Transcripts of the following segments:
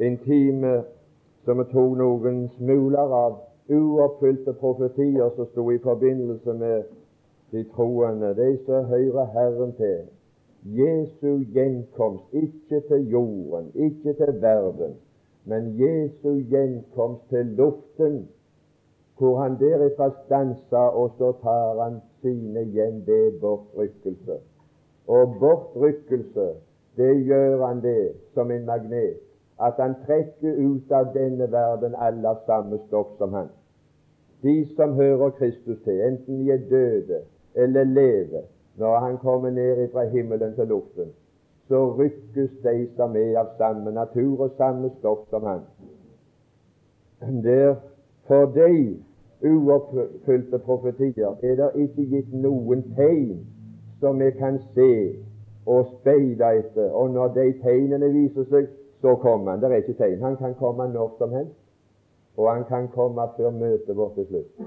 en time som vi tok noen smuler av uoppfylte profetier som sto i forbindelse med de troende, de som hører Herren til. Jesu gjenkomst, ikke til jorden, ikke til verden, men Jesu gjenkomst til luften, hvor han derifra stansa, og så tar han sine hjem ved bortrykkelse. Og bortrykkelse, det gjør han det som en magnet, at han trekker ut av denne verden alle samme stoff som han. De som hører Kristus til, enten de er døde eller lever, når han kommer ned fra himmelen til luften, så rykkes de som er av samme natur og samme stoff som han. Der for de uoppfylte profetier er det ikke gitt noen tegn som vi kan se og speide etter. Og når de tegnene viser seg, så kommer han. Det er ikke tegn. Han kan komme når som helst. Og han kan komme før møtet vårt til slutt.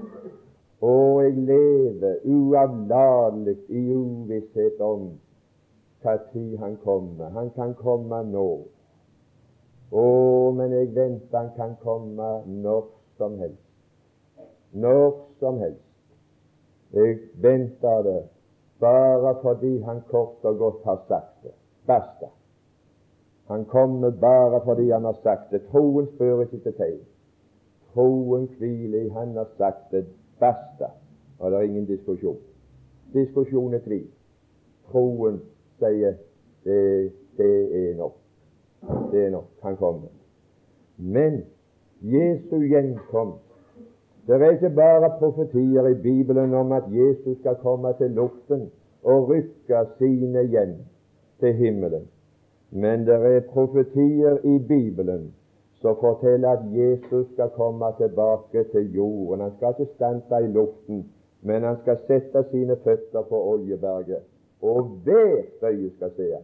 Og jeg lever uavlatelig i uvisshet om hva tid han kommer. Han kan komme nå. Å, men jeg venter han kan komme når som helst. Når som helst. Jeg venter det bare fordi han kort og godt har sagt det. Basta. Han kommer bare fordi han har sagt det. Troen spør ikke til tegn. Troen hviler i Han har sagt det. Basta. Og det er ingen diskusjon. Diskusjon er tvil. Troen sier det, det er nok. Det er nok. Han kommer. Men Jesu gjenkomst Det er ikke bare profetier i Bibelen om at Jesus skal komme til luften og rykke sine hjem til himmelen. Men det er profetier i Bibelen som forteller at Jesus skal komme tilbake til jorden. Han skal ikke stanse i luften, men han skal sette sine føtter på Oljeberget. Og hvert øye skal se ham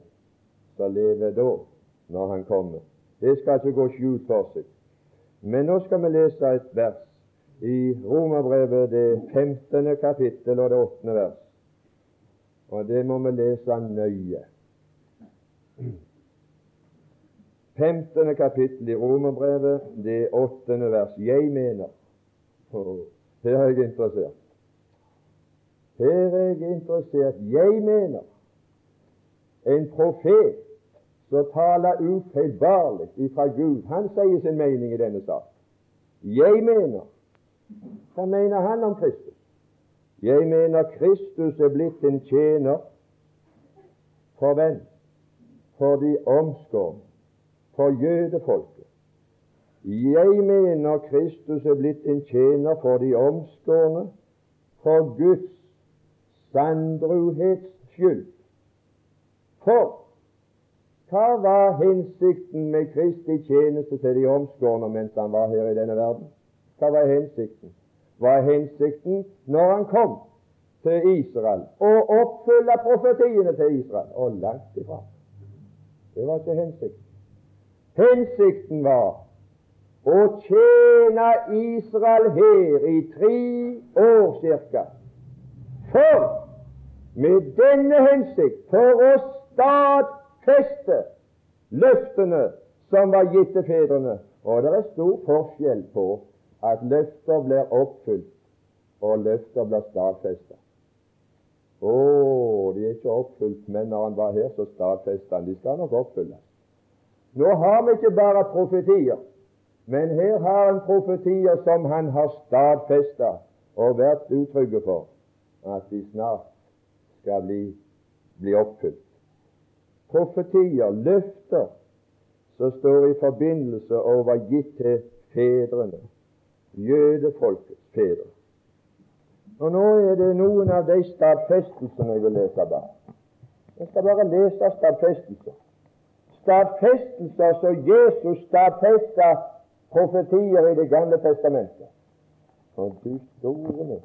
Så lever da, når han kommer. Det skal ikke gå skjult for seg. Men nå skal vi lese et vers i Romerbrevet, det 15. kapittel og det 8. vers. Og det må vi lese nøye. 15. kapittel i Romerbrevet, det åttende vers. Jeg mener oh, Her er jeg interessert. Her er jeg interessert. Jeg mener en profet som taler ufeilbarlig ifra Gud, han sier sin mening i denne sak. Jeg mener Hva mener han om Kristus? Jeg mener Kristus er blitt en tjener for hvem? For de omskårne for jødefolket. Jeg mener Kristus er blitt en tjener for de omskårne, for Guds sandruhets skyld. For hva var hensikten med Kristi tjeneste til de omskårne mens han var her i denne verden? Hva var hensikten? Var hensikten når han kom til Israel, å oppfylle profetiene til Israel? Og langt ifra. Det var ikke hensikten. Hensikten var å tjene Israel her i tre år cirka. For med denne hensikt for å stadfeste løftene som var gitt til fedrene. Og det er stor forskjell på at løfter blir oppfylt, og løfter blir stadfesta. Å, de er ikke oppfylt, men når han var her, så stadfesta han. De skal nok oppfylles. Nå har vi ikke bare profetier, men her har han profetier som han har stadfesta og vært utrygge for at de snart skal bli, bli oppfylt. Profetier, løfter, som står i forbindelse og var gitt til fedrene, jødefolkets fedre. Og Nå er det noen av de stadfestelsene jeg vil lese bare. Jeg skal bare lese stadfestelser stadfestelser som Jesus stadfesta profetier i Det gamle testamentet. Og du store min!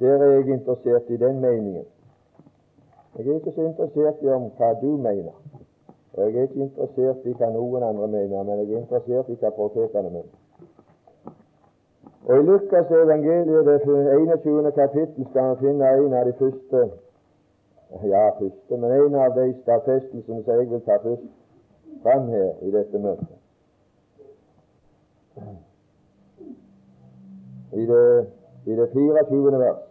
der er jeg interessert i den meningen. Jeg er ikke så interessert i om hva du mener. Jeg er ikke interessert i hva noen andre mener, men jeg er interessert i hva profetene mener. Og I Lukas evangeliet, det 21. kapittel, skal man finne en av de første ja, første, men en av de stadfestelsene som jeg vil ta først fram her i dette møtet, i det, i det 24. vers.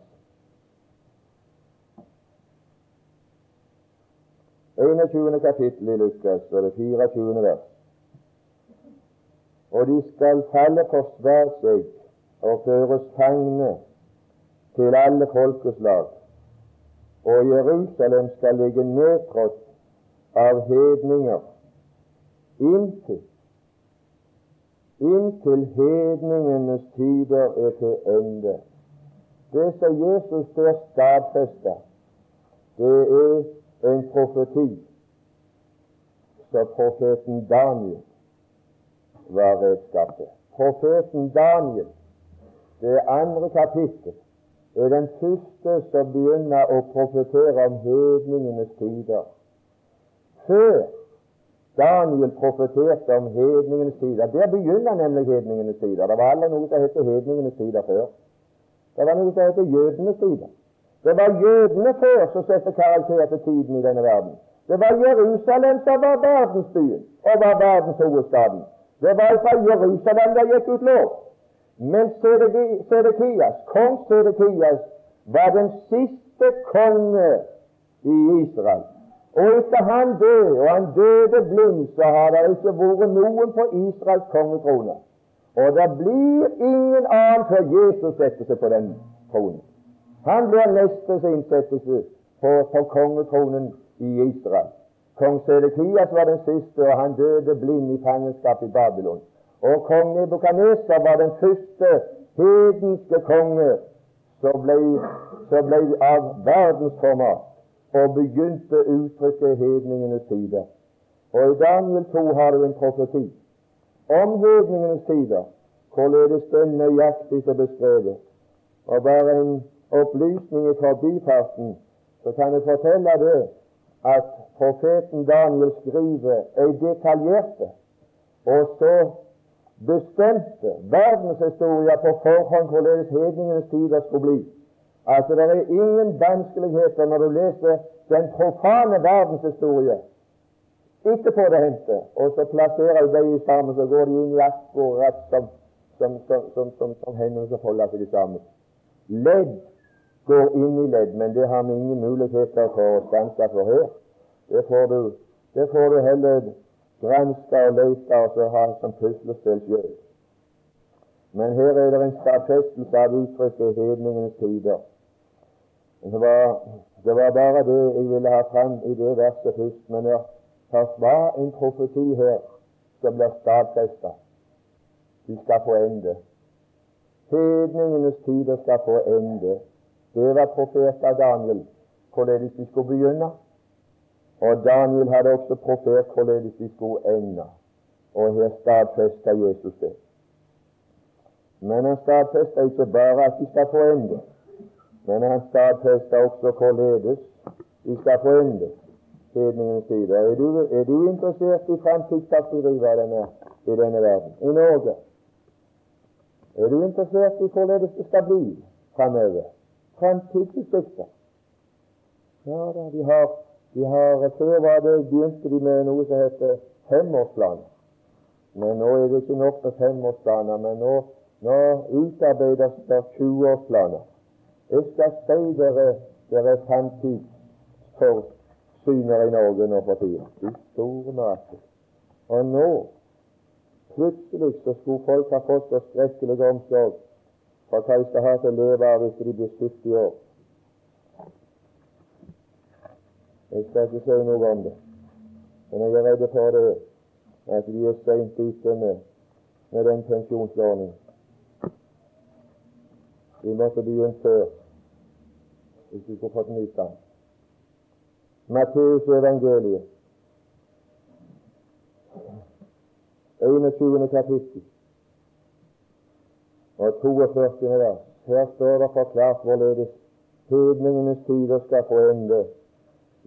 21. kapittel i Lukas og det 24. vers. Og de skal falle for hver seg og føres fangne til alle folkeslag, og Jerusalem skal ligge nedtrådt av hedninger inntil inntil hedningenes tider er til ende. Det som Jesus der stadfesta, det er en profeti som profeten Daniel var redskapet. Profeten Daniel, det andre kapittel, er den første som begynner å profetere om hedningenes tider. Før Daniel profeterte om hedningenes tider. Der begynner nemlig hedningenes tider. Det var aldri noe som het hedningenes tider før. Det var noe som het jødenes tider. Det var jødene før som satte karakter til tiden i denne verden. Det var Jerusalem som var verdensbyen og var verdenshovedstaden. Det var fra Jerusalem det gikk ut lov. Men Sedekias, kong Sedekias var den siste konge i Israel. Og etter han døde, og han døde blind, så har det ikke vært noen på Israels kongetrone. Og det blir ingen annen før Jesus setter seg på den tronen. Han blir neste innsettelse på, på kongetronen i Israel. Kong Sedekias var den siste, og han døde blind i fangenskap i Babylon. Og kong Nebukadneser var den første hedenske konge som ble, som ble av verdensformat og begynte uttrykket hedningenes tider. Og i Daniel 2 har du en profeti om hedningenes tider, hvorledes den nøyaktig er beskrevet. Og bare en opplysning fra forbifarten, så kan jeg fortelle det at profeten Daniel skriver ei detaljerte og så bestemte verdenshistoria på forhånd hvorledes hedningenes tider skulle bli. Altså, det er ingen vanskeligheter når du leser den profane verdenshistorie etterpå det hendte, og så plasserer du dem sammen, så går de inn i akkurat som, som, som, som, som hendene som holder seg sammen. Ledd går inn i ledd, men det har vi ingen muligheter for å stanse for her. Det får du, det får du heller granske og leita og så ha som puslespill sjøl. Men her er det en stadfestelse av uttrykket hedningenes tider. Det var, det var, bare det jeg ville ha fram i det verset først. Men det var en profeti her som blir stadfesta. De skal få ende. Hedningenes tider skal få ende. Det var profeta Daniel, hvorledes de skulle begynne. Og Daniel hadde også profert hvorledes de skulle egne, Og her stadfesta Jesus det. Men han stadfesta ikke bare at de skal få ende. Men han stadfester også hvorledes vi skal få ende. Er du, er du interessert i framtidsperspektivet denne, i denne verden, i Norge? Er du interessert i hvorledes det skal bli framover? Framtidsutsikter? Ja da, de har, de har Før var det, begynte de med noe som heter femårsplan. Men nå er det ikke nok med femårsplaner, men nå, nå utarbeides det 20-årsplaner. Jeg skal si dere dere er framtidsforsyner i Norge nå for tida. I store mater. Og nå plutselig så skulle folk ha fått så skrekkelig omsorg for hva de skal ha til å leve av hvis de blir 70 år. Jeg skal ikke si noe om det, men jeg er redd for det at vi er seint ute med, med den pensjonsordningen. Vi måtte begynne før hvis vi skulle fått nytt stand. Matteus evangeliet, 21. kapittel og 42. vers. Her står det forklart hvorledes hedningenes tider skal få ende.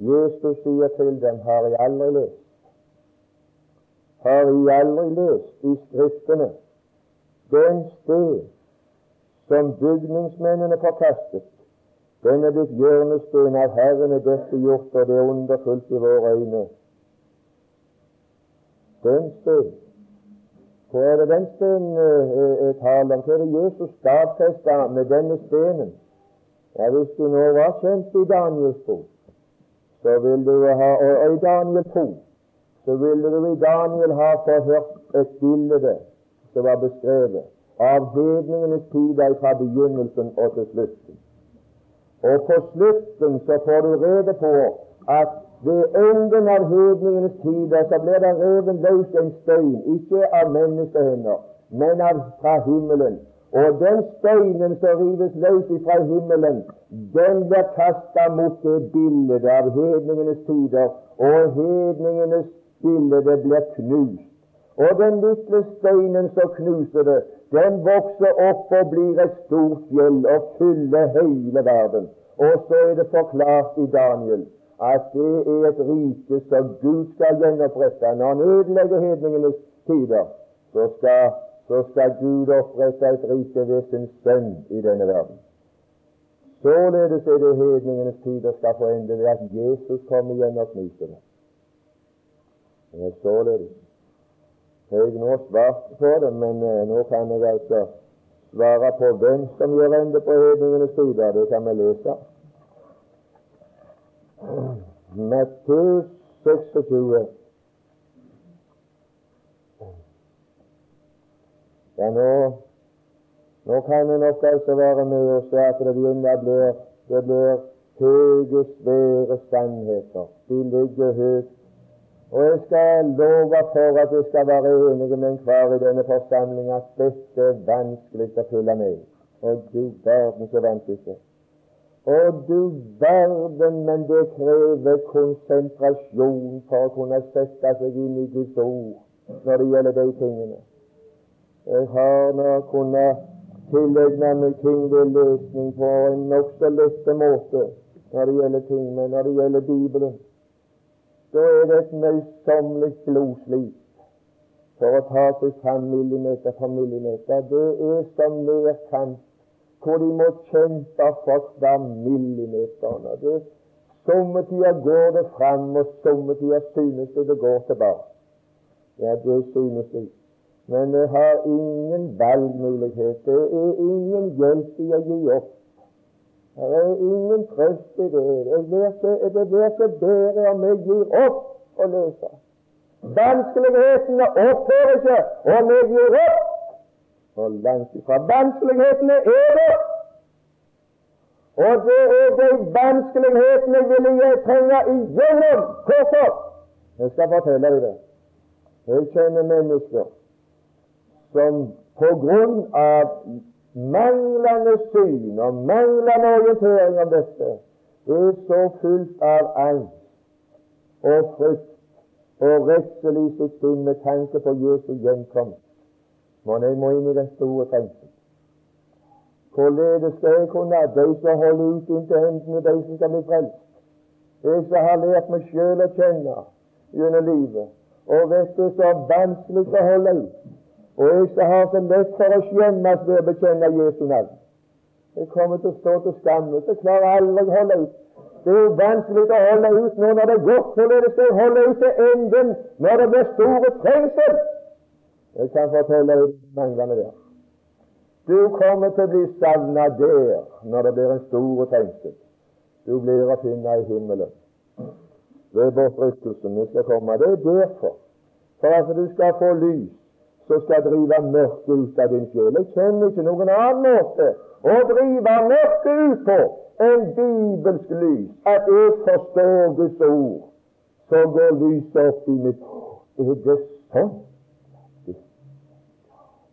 Jesus sier til dem, har jeg aldri lest? Har jeg aldri lest i Skriftene den sted som bygningsmennene forkastet, den er blitt hjørnesten av Herren er dette gjort, og det er underfullt i våre øyne. Den sted Hva er det den stenen er tale om? Hva er det Jesus stadfesta med denne stenen? Ja, Hvis du nå var kjent i Daniels bok, så vil du ha, og, i Daniel 2, så ville du i Daniel ha forhørt et bilde som var beskrevet av hedningenes tider fra begynnelsen og til slutten. Og på slutten så får du rede på at ved enden av hedningenes tider så blir det revet løs en stein, ikke av menneskehender, men av, fra himmelen. Og den steinen som rives løs fra himmelen, den blir kasta mot det bildet av hedningenes tider, og hedningenes bilde blir knust. Og den lille steinen som knuser det, den vokser opp og blir et stort fjell og fyller hele verden. Og så er det forklart i Daniel at det er et rike som Gud skal gjenopprette. Når han ødelegger hedningenes tider, så skal, så skal Gud opprette et rike ved sin sønn i denne verden. Således er det hedningenes tider skal få ende ved at Jesus kommer igjen og knuser det. Det er således. Jeg har nå svart på det, men uh, nå kan jeg altså svare på hvem som gjør ende på hedningenes tider. Det kan vi lese. Matteus 26. Ja, nå, nå kan det nok altså være med og se at det begynner å bli det blir høye, svære sannheter. De ligger høyt. Og jeg skal love for at jeg skal være enig med enhver i denne forsamling at dette er vanskelig å følge med. Og du verden så vanskelig og du verden, men det krever konsentrasjon for å kunne sette seg inn i Guds ord når det gjelder de tingene. Jeg har nå kunnet tilegne meg ting ved løsning på en nokså lett måte når det gjelder ting, men når det gjelder Bibelen, da er det et møysommelig blodslit for å ta seg fram millimeter for millimeter. Det er som kamp hvor de må kjempe for hver millimeter. Det, somme tider går det fram, og somme tider synes det det går tilbake. Ja, det synes jeg. Men vi har ingen valgmulighet. Det er ingen hjelp i å gi opp. Det er ingen trøst i det. Det blir så bedre om vi gir opp å lese. Vanskelighetene opphører ikke om vi gir opp og langt ifra. Vanskelighetene er det. Og det er de vanskelighetene ville jeg trenge igjennom. Hvorfor? Jeg skal fortelle deg det. Jeg kjenner mennesker som på grunn av manglende syn og manglende orientering om dette er så fullt av angst og frykt og redsel i sitt sinn med tanke på Jesu gjenkomst men jeg må inn i den store fengsel. Hvorledes skal jeg kunne de som holder ut inntil hendene, de som skal bli frelst? Jeg som har lært meg sjøl å kjenne gjennom livet, og vet det er så vanskelig å holde ut, og jeg som har så lett for å skjemmes ved å bekjenne Jesu navn. Jeg kommer til å stå til skamme, så klarer aldri å holde ut. Det er vanskelig å holde ut nå når det er godt. Hvorledes skal jeg holde ut til enden når det blir store trengsel? Jeg kan fortelle deg manglende der. Du kommer til å bli savna der når det blir en stor trengsel. Du blir å finne i himmelen ved bortrykkelsen vi skal komme. Det er derfor. For at du skal få lys som skal drive mørket ut av din sjel. Jeg kjenner ikke noen annen måte å drive mørket ut på enn bibelsk lys. At jeg forstår Guds ord, så går lyset opp i mitt Er det sånn?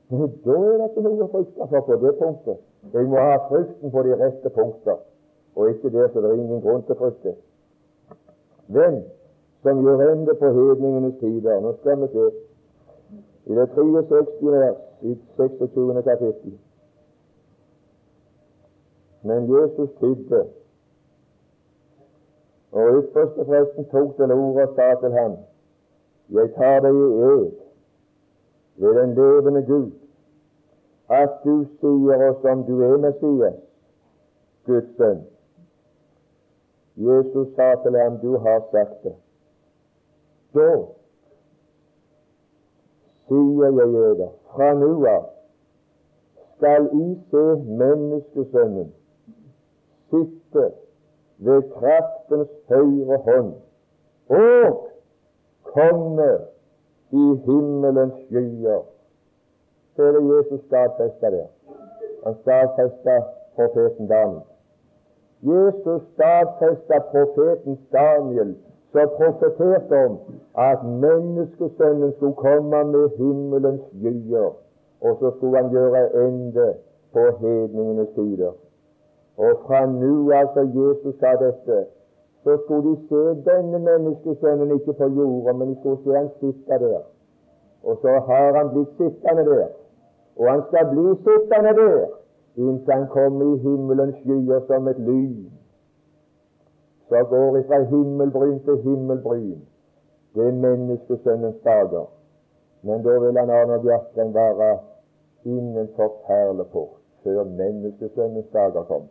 Men Da er det ikke noe å frykte for på det punktet. Jeg må ha frykten på de rette punkter, og ikke der så det er ingen grunn til frykte. Hvem som gjør ende på hedningenes tider? Nå skal vi se. I det 63. vers i 26. kapittel. Men Jesus tidde, og ypperste presten tok til orde og sa til ham, Jeg tar deg i ed ved den levende Gud at du sier oss om du er Messias, Guds sønn. Jesus sa til ham, du har sagt det. Da sier jeg eder, fra nå av skal I se menneskesønnen sitte ved kraftens høyre hånd og komme i himmelens skyer. Så er det Jesus stadfesta der. Han stadfesta profeten Daniel. Jesus stadfesta profeten Daniel, som profeterte om at menneskesønnen skulle komme med himmelens skyer, og så skulle han gjøre ende på hedningenes tider. Og fra nå altså Jesus sa dette, så skulle de se denne menneskesønnen ikke på jorda, men de skulle se han sitte der. Og så har han blitt sittende der, og han skal bli sittende der inntil han kommer i himmelens skyer som et lyn. Så går fra himmelbryn til himmelbryn. Det er menneskesønnens dager. Men da vil han Arne Bjerkreim være innenfor perleport før menneskesønnens dager kom.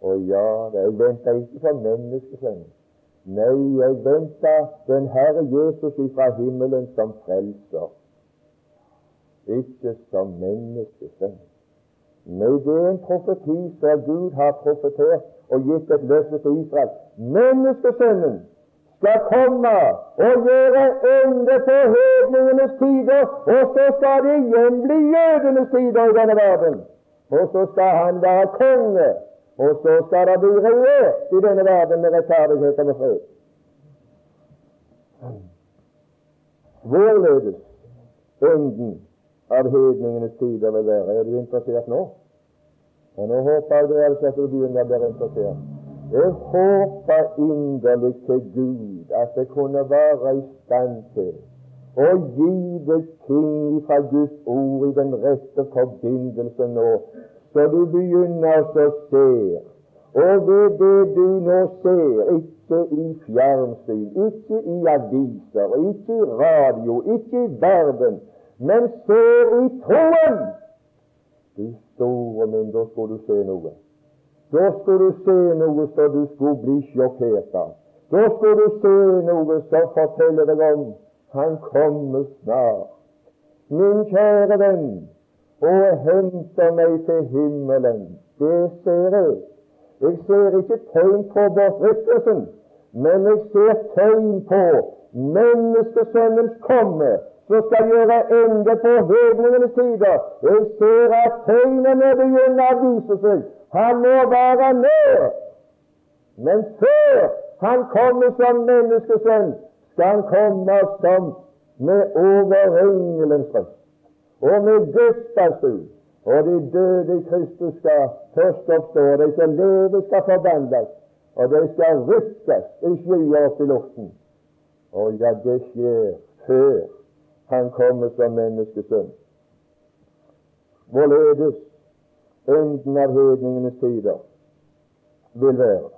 Og ja, jeg venter ikke på menneskesønnen. Nei, jeg venter den Herre Jesus ifra himmelen som frelser, ikke som menneskesønn. Nei, det er en profeti som Gud har profetert og gitt et løfte til Israel. Menneskesønnen skal komme og gjøre ende på hedningenes tider, og så skal det igjen bli jødenes tider i denne verden. Og så skal han være konge og så skal det bli regjert i denne verden med rettferdighet og fred. Hvorledes enden av hedningenes tider vil være. Er du interessert nå? Og nå håper jeg altså at du begynner å bli interessert. Jeg håper inderlig til Gud at jeg kunne være i stand til å gi deg ting fra Guds ord i den rette forbindelse nå, så du begynner å se. Og ved det du nå ser, ikke i fjernsyn, ikke i aviser, ikke i radio, ikke i verden, men ser i troen Du store min, da skulle du se noe. Da skulle du se noe så du skulle bli sjokkert. Da skulle du se noe som forteller deg om Han kommer snart. Min kjære venn, å henter meg til himmelen. Det ser jeg. Jeg ser ikke tegn på bortrykkelsen, men jeg ser tegn på menneskesønnens komme, som skal gjøre ende på hedningenes tider. Jeg ser at tegnene begynner å vise seg. Han må være med. Men før han kommer som menneskesønn, skal han komme som med overengelens røst og med dødsdagsbud. Og de døde i Kristus skal først oppstå, og de som lever, skal forvandles, og de skal rykkes i skyer opp i luften. Og ja, det skjer før han kommer som menneskesønn. Hvorledes enden av hedningenes tider vil være.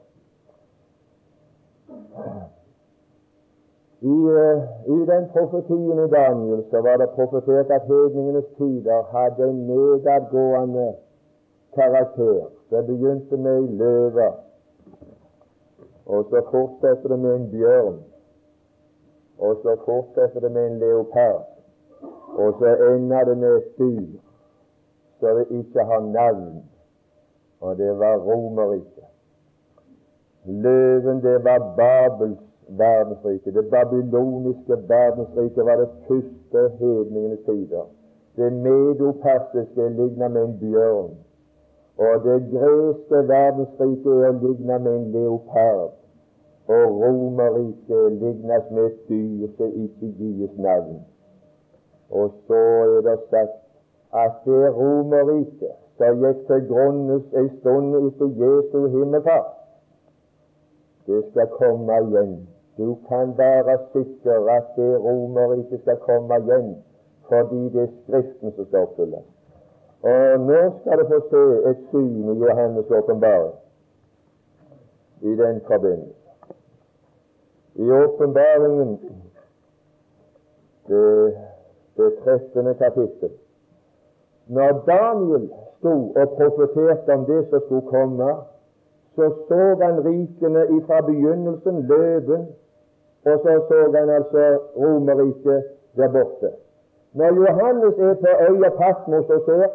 I, eh, I, den profetien i Daniel så var det profetert at hedningenes tider hadde en nedadgående karakter. Det begynte med ei løve, og så fortsetter det med en bjørn, og så fortsetter det med en leopard, og så ender det med et dyr det ikke har navn, og det var Romerriket. Løven, det var Babels verdensrike. Det babyloniske verdensriket var det første hedningenes tider. Det medopersiske ligner med en bjørn. Og det greske verdensriket er ligna med en leopard. Og Romerriket lignes med et dyr som ikke gis navn. Og så er det sagt at det Romerriket som gikk til grunnes en stund etter Jesu himmelfart, det skal komme igjen du kan være sikker at det Romerriket skal komme igjen, fordi det er Skriften som skal oppfylles. Og nå skal du få se et syn i Johannes' åpenbaring i den forbindelse. I åpenbaringen, det, det 13. kapittel Når Daniel sto og profeterte om det som skulle komme, så så han rikene ifra begynnelsen, løven, og så så han altså Romerriket der borte. Når Johannes er på øya Patmos og ser,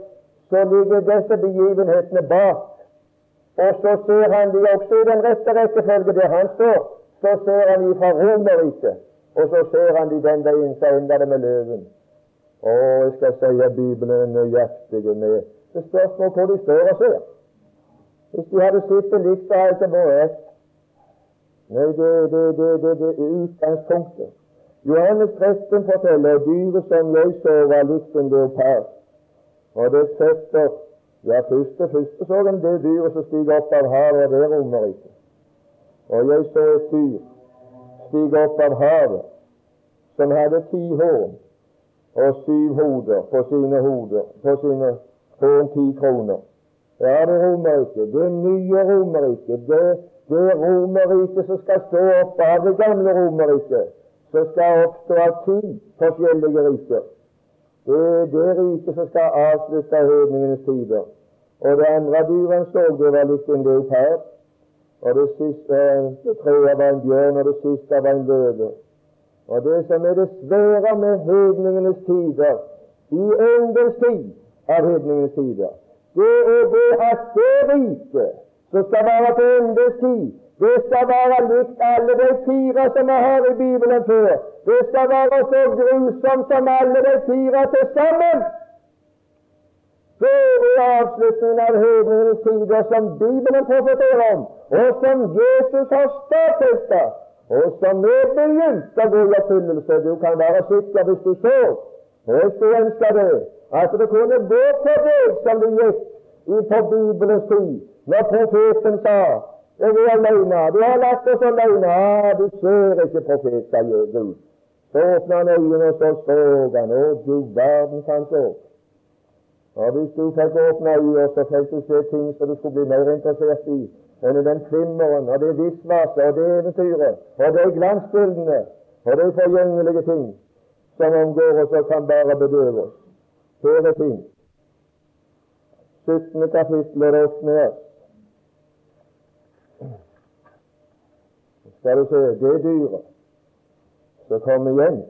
så ligger disse begivenhetene bak. Og så ser han de også i den rette rekkefølge der han står. Så ser han ifra fra Romerriket, og så ser han de den veien så ender det med løven. Å, jeg skal si at Bibelen er nøyaktig med Det spørs nå hvor de står og ser. Hvis de hadde sittet likt, så hadde det vært. Nei, det, det, det, det, det er utgangspunktet. Johannes 13 forteller dyret som jeg så, var likt en leopard. Og det setter Ja, først og først så en det dyret som stiger opp av havet, og det rommer ikke. Og jeg så et dyr stige opp av havet som hadde ti horn og syv hoder på sine hoder, på sine horn ti kroner. Ja, det Romerriket, det nye Romerriket, det, det Romerriket som skal stå opp av det gamle Romerriket, som skal oppstå av ti forskjellige riker. Det er det riket som skal avslutte hedningenes tider. Og det andre dyret så, det var litt en leopard. Og det siste det tredje var en bjørn, og det siste var en løve. Og det som er det svære med hedningenes tider, i endens tid av hedningenes tider, det er det at det riket som skal være på endens tid, det skal være likt alle de fire som vi har i Bibelen før. Det skal være så grusomt som alle de fire til sammen. Det er avslutningen av hedningenes tider som Bibelen profeterer om, og som Jesus har stadfestet, og som er begynt å gå i oppfyllelse. Du kan være sikker hvis du så, og jeg skulle ønske det, at det kunne gå på deg som det gikk på Bibelens tid, når profeten sa jeg er alene. Du har latt oss alene. Ah, du ser ikke profet, sa Gud. Så åpna han øynene, og så så han. Å, du verden kan så. Og hvis du fikk åpne øynene, så fikk du se ting som du skulle bli mer interessert i enn den flimmeren og det visvaset og det eventyret og de glansbildene og de forgjengelige ting som omgår oss og kan bare bedøve oss. Her er ting. 17. kapittel og det åttende vers. skal du se det dyret som kom igjen.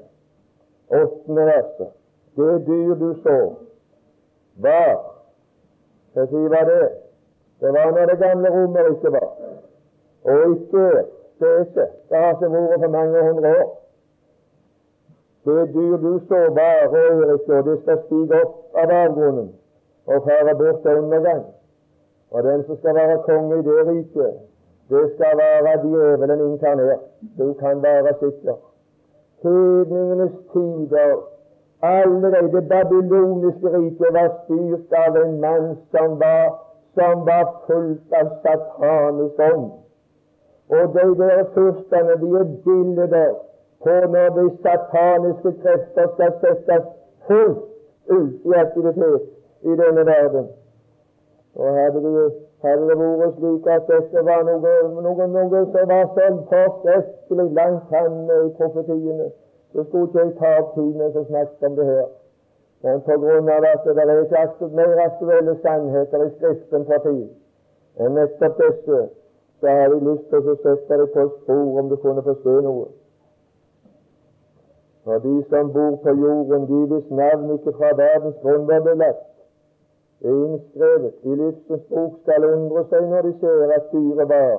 8. verset. Det dyr du så, var Så sier var det? Det var når det gamle Romerriket var. Og ikke det er ikke. Det har ikke vært for mange hundre år. Det dyr du så, var Romerriket, og det skal stige opp av avgrunnen og fare bort til undergang. Og den som skal være konge i det riket, det skal være djevelen inkarnert. Du kan være sikker. Hedningenes tider, alle de det babyloniske riket, var styrt av en mann som var, som var fullt av satanisk ånd. Og de der fyrstene, de er bilder på når de sataniske krefter skal settes fullt ut i aktivitet i denne verden. Og hadde det, hadde det vært slik at dette var noe, noe, noe som var sånn forskrekkelig langt framme i profetiene, så skulle ikke jeg ta opp tid med å snakke om det her. Men på grunn av at det er ikke mer aktuelle sannheter i Skriften for tid enn nettopp disse, så har jeg lyst til å sette deg på et spor om du kunne forstå noe. For de som bor på jorden, de hvis navn ikke fra verdens grunn var det er innskrevet i livsens bok, skal undre seg når de ser at dyret var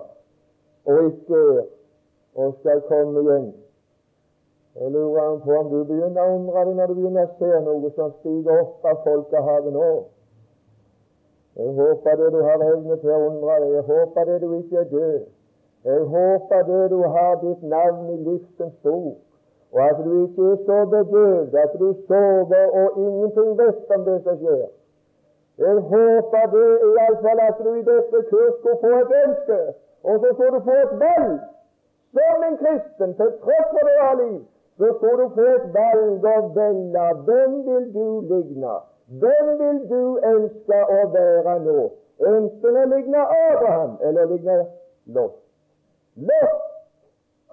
og ikke er og skal komme igjen. Jeg lurer på om du begynner å undre deg når du begynner å se noe som stiger opp av folkehavet nå. Jeg håper det du har evne til å undre deg. Jeg håper det du ikke er død. Jeg håper det du har ditt navn i livsens bok, og at du ikke er så bedøvd at du sover og ingenting vet om det som skjer. Jeg håper det iallfall at du i dette kurs skulle få et ønske, og så skulle du få et valg. Som en kristen, til tross for det du har liv, så skal du få et valg å velge. Hvem vil du ligne? Hvem vil du ønske å være nå? Enten å ligne Abraham eller ligne Lot. Lot,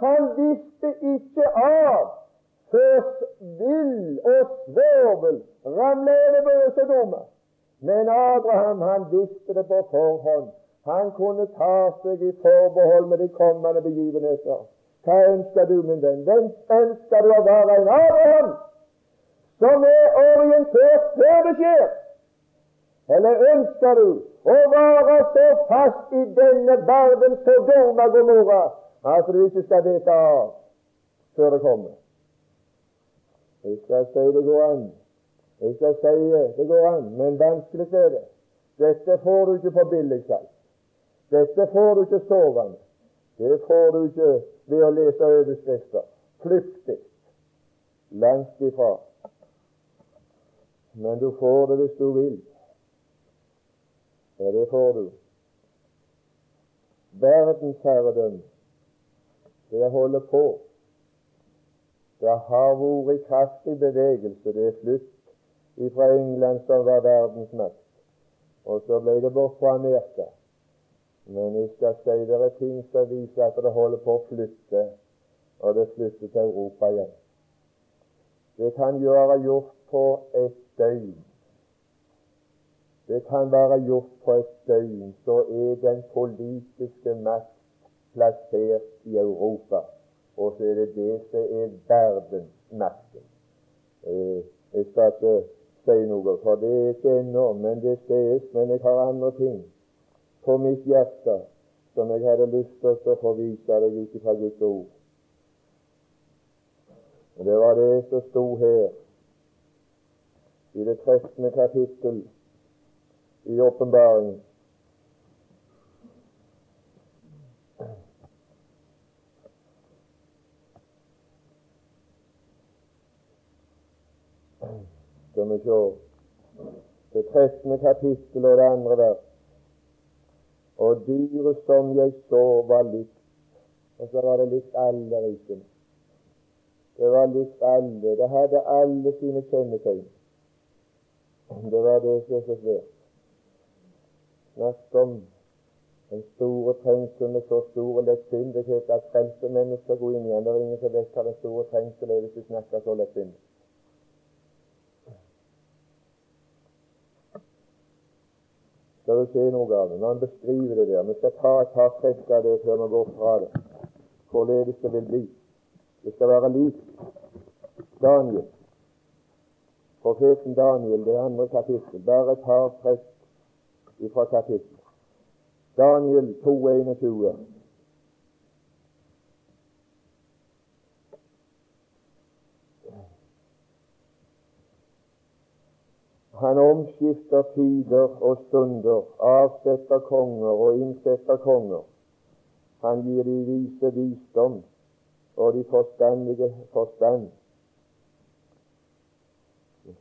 han visste ikke av før vill og svovel ramler over Bøsedommer. Men Abraham han visste det på forhånd. Han kunne ta seg i forbehold med de kommende begivenheter. Hva ønsker du, min venn? Hvem ønsker du å være en Abraham som er orientert før det skjer? Eller ønsker du å være så fast i denne verden Sodoma Gomorra at du ikke skal vite av før det kommer? Jeg skal si det går an. Jeg skal si det går an, men vanskelig er det. Dette får du ikke på billigsalg. Dette får du ikke sovende. Det får du ikke ved å lese overskrifter. Flyktig. Langt ifra. Men du får det hvis du vil. Ja, det får du. Verdensherredømme, det holder på. Det har vært kraftig bevegelse. Det er flytt fra England, som var verdensmakt. Og så ble det bort fra Amerika. Men jeg skal si det er ting som viser at det holder på å flytte, og det flytter til Europa igjen. Det kan være gjort på et døgn. Det kan være gjort på et døgn. Så er den politiske makt plassert i Europa. Og så er det det som er verdensmakten. Eh, jeg skal ikke si noe, for det er ikke ennå, men det sies. Men jeg har andre ting på mitt hjerte som jeg hadde lyst til å få vise deg ut fra Guds ord. Og Det var det som sto her i det 13. kapittel i åpenbaringen. Skal vi se det 13. kapittel og det andre vers. Og dyret som jeg så, var likt. Og så var det likt alle rikene. Det var likt alle. Det hadde alle sine kjennetegn. Det var det som er så svært. Snakk om den store trengsel med så stor lettsindighet at frelste mennesker går inn igjen. Det er ingen som vet hva den store trengsel er hvis du snakker så lettsindig. Skal du se noe av det når han beskriver det der. Vi skal ta et par trekk av det før vi går fra det. Hvorledes det vil bli. Det skal være lik Daniel. Profeten Daniel, det andre kapittel. Bare et par trekk fra kapittelet. Daniel 2,21. Han omskifter tider og stunder, avsetter konger og innsetter konger. Han gir de vise visdom og de forstandige forstand.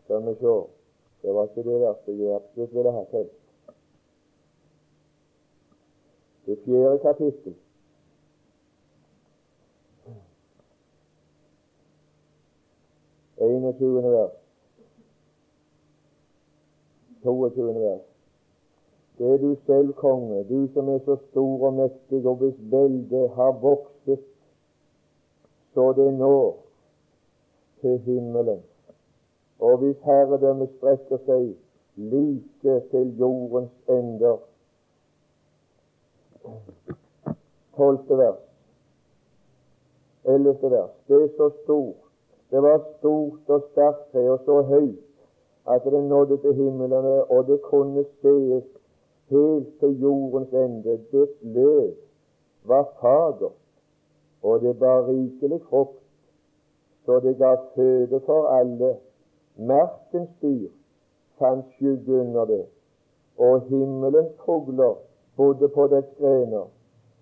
Skal vi se. Det var ikke det verste jeg absolutt ville ha til. Det fjerde kapittel. Enogtjuende vers. 22. vers. Det er du selv, konge, du som er så stor og mektig, og hvis veldet har vokset så det når til himmelen, og hvis herredømmet strekker seg like til jordens ender. Tolvte vers. Ellevte vers. Det er så stort. Det var stort og sterkt og så høyt at det nådde til himmelene, og det kunne sees helt til jordens ende. Dets løv var fagert, og det bar rikelig frukt, så det ga føde for alle. Merkens dyr fant skygge under det, og himmelens fugler bodde på dets grener,